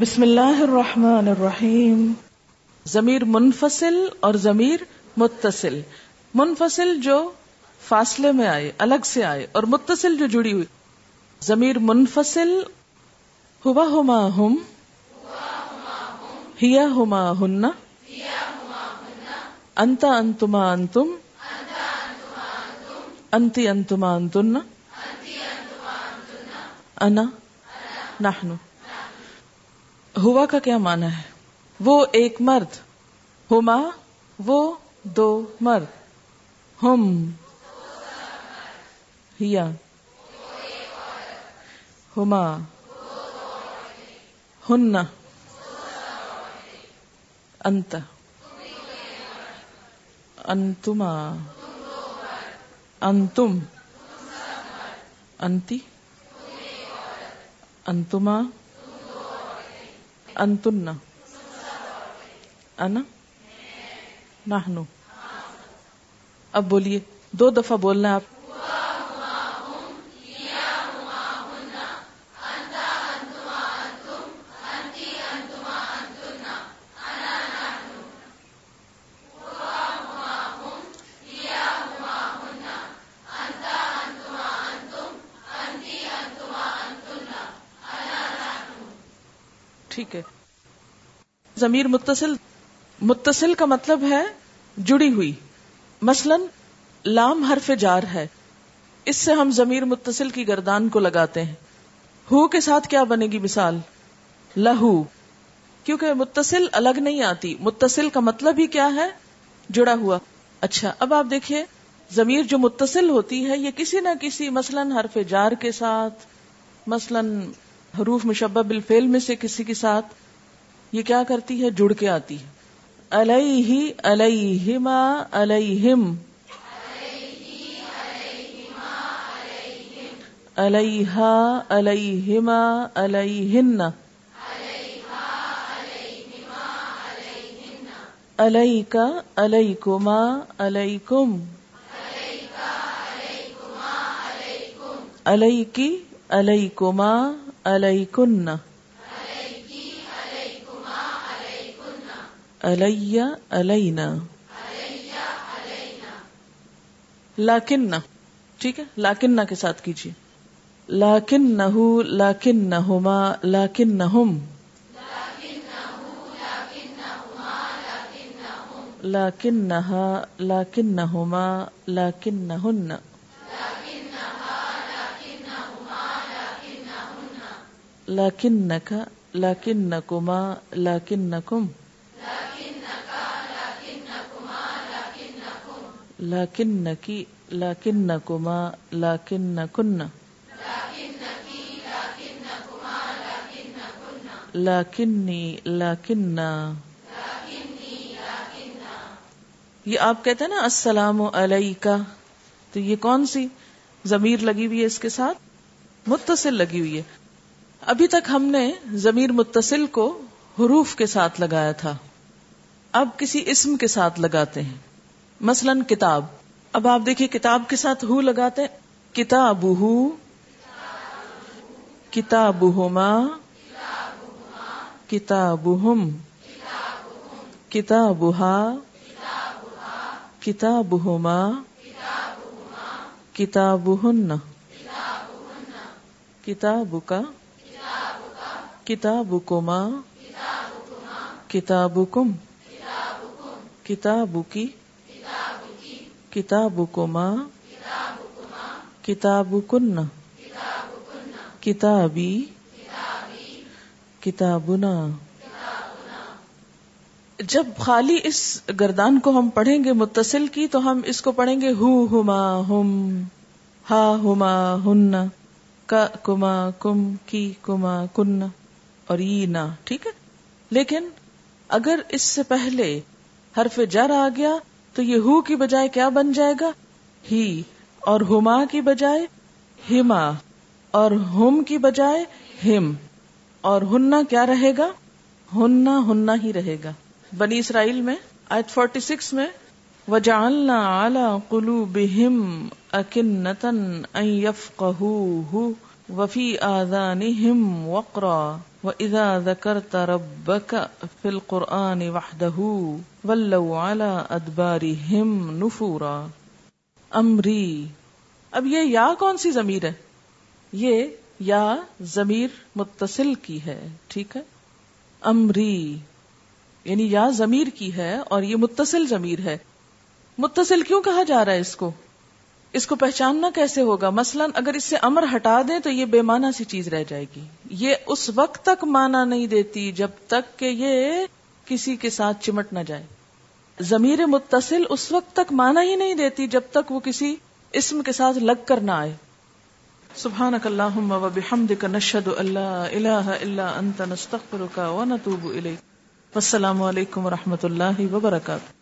بسم اللہ الرحمن الرحیم۔ ضمیر منفصل اور ضمیر متصل۔ منفصل جو فاصلے میں آئے، الگ سے آئے، اور متصل جو جڑی ہوئی۔ ضمیر منفصل ہوا ہما ہم ہیا ہما ہن، انتا انتما انتم، انتی انتما انتن، انا نحنو ہوا کا کیا معنی ہے؟ وہ ایک مرد۔ ہما، وہ دو مرد۔ ہم۔ ہیا۔ ہما۔ ہن۔ انت۔ انتما۔ انتم۔ انتی۔ انتما۔ انتن انا نحنو اب بولیے دو دفعہ بولنا ہے آپ۔ ٹھیک ہے۔ ضمیر متصل متصل کا مطلب ہے جڑی ہوئی۔ مثلا، لام حرف جار ہے۔ اس سے ہم ضمیر متصل کی گردان کو لگاتے ہیں۔ ہو کے ساتھ کیا بنے گی مثال؟ لہو۔ کیونکہ متصل الگ نہیں آتی۔ متصل کا مطلب ہی کیا ہے؟ جڑا ہوا۔ اچھا اب آپ دیکھیے، ضمیر جو متصل ہوتی ہے، یہ کسی نہ کسی مثلا حرف جار کے ساتھ، مثلا حروف مشبہ بالفعل میں سے کسی کے ساتھ یہ کیا کرتی ہے؟ جڑ کے آتی ہے۔ علیہ، علیہما، علیہم۔ علیہا، علیہما، علیہن۔ علیکا علیکما، علیکم۔ علیکی علیکما علیکن. علیہ علینا. لاکن. ٹھیک ہے؟ لاکن کے ساتھ کیجیے. لاکن نہ لاکن نہ ہوما لاکن نہ لاکن نہ لاکن نہ ہوما لاکن نہ ہن لاکن نکا لاکن نکما لاکن نکم لاکن نکی لاکن نکما لاکن نکن لاکنی لاکن یہ آپ کہتے ہیں نا، السلام علیکہ. تو یہ کون سی ضمیر لگی ہوئی ہے اس کے ساتھ؟ متصل لگی ہوئی ہے۔ ابھی تک ہم نے ضمیر متصل کو حروف کے ساتھ لگایا تھا۔ اب کسی اسم کے ساتھ لگاتے ہیں۔ مثلا کتاب۔ اب آپ دیکھیے کتاب کے ساتھ ہو لگاتے کتاب ہو کتاب ہوما کتاب ہم کتاب ہا کتاب ہوما کتاب ہن کتاب کا کتاب کما کتاب کم کتاب کی کتاب کما کتاب کن کتابی، کتابنا۔ جب خالی اس گردان کو ہم پڑھیں گے متصل کی تو ہم اس کو پڑھیں گے ہو ہما ہم، ہا ہما ہن، کا کما کم، کی کما کن۔ اور ٹھیک ہے؟ لیکن اگر اس سے پہلے حرف جر آ گیا تو یہ ہو کی بجائے کیا بن جائے گا؟ ہی، اور ہما کی بجائے ہما، اور ہم کی بجائے ہم، اور ہننا کیا رہے گا؟ ہننا ہننا ہی رہے گا۔ بنی اسرائیل میں، آیت فورٹی سکس میں، وجعلنا على قلوبهم أكنة أن يفقهوه وفی آذانہم وقرا وإذا ذكرت ربك في القرآن وحده ولوا على أدبارهم نفورا۔ امری، اب یہ یا کون سی ضمیر ہے؟ یہ یا ضمیر متصل کی ہے، ٹھیک ہے؟ امری یعنی یا ضمیر کی ہے اور یہ متصل ضمیر ہے۔ متصل کیوں کہا جا رہا ہے اس کو؟ اس کو پہچاننا کیسے ہوگا؟ مثلا اگر اس سے امر ہٹا دیں تو یہ بے معنی سی چیز رہ جائے گی۔ یہ اس وقت تک مانا نہیں دیتی جب تک کہ یہ کسی کے ساتھ چمٹ نہ جائے۔ ضمیر متصل اس وقت تک مانا ہی نہیں دیتی جب تک وہ کسی اسم کے ساتھ لگ کر نہ آئے۔ سبحانك اللهم وبحمدك نشهد ان لا اله الا انت نستغفرك ونتوب اليك والسلام علیکم ورحمۃ اللہ وبرکاتہ۔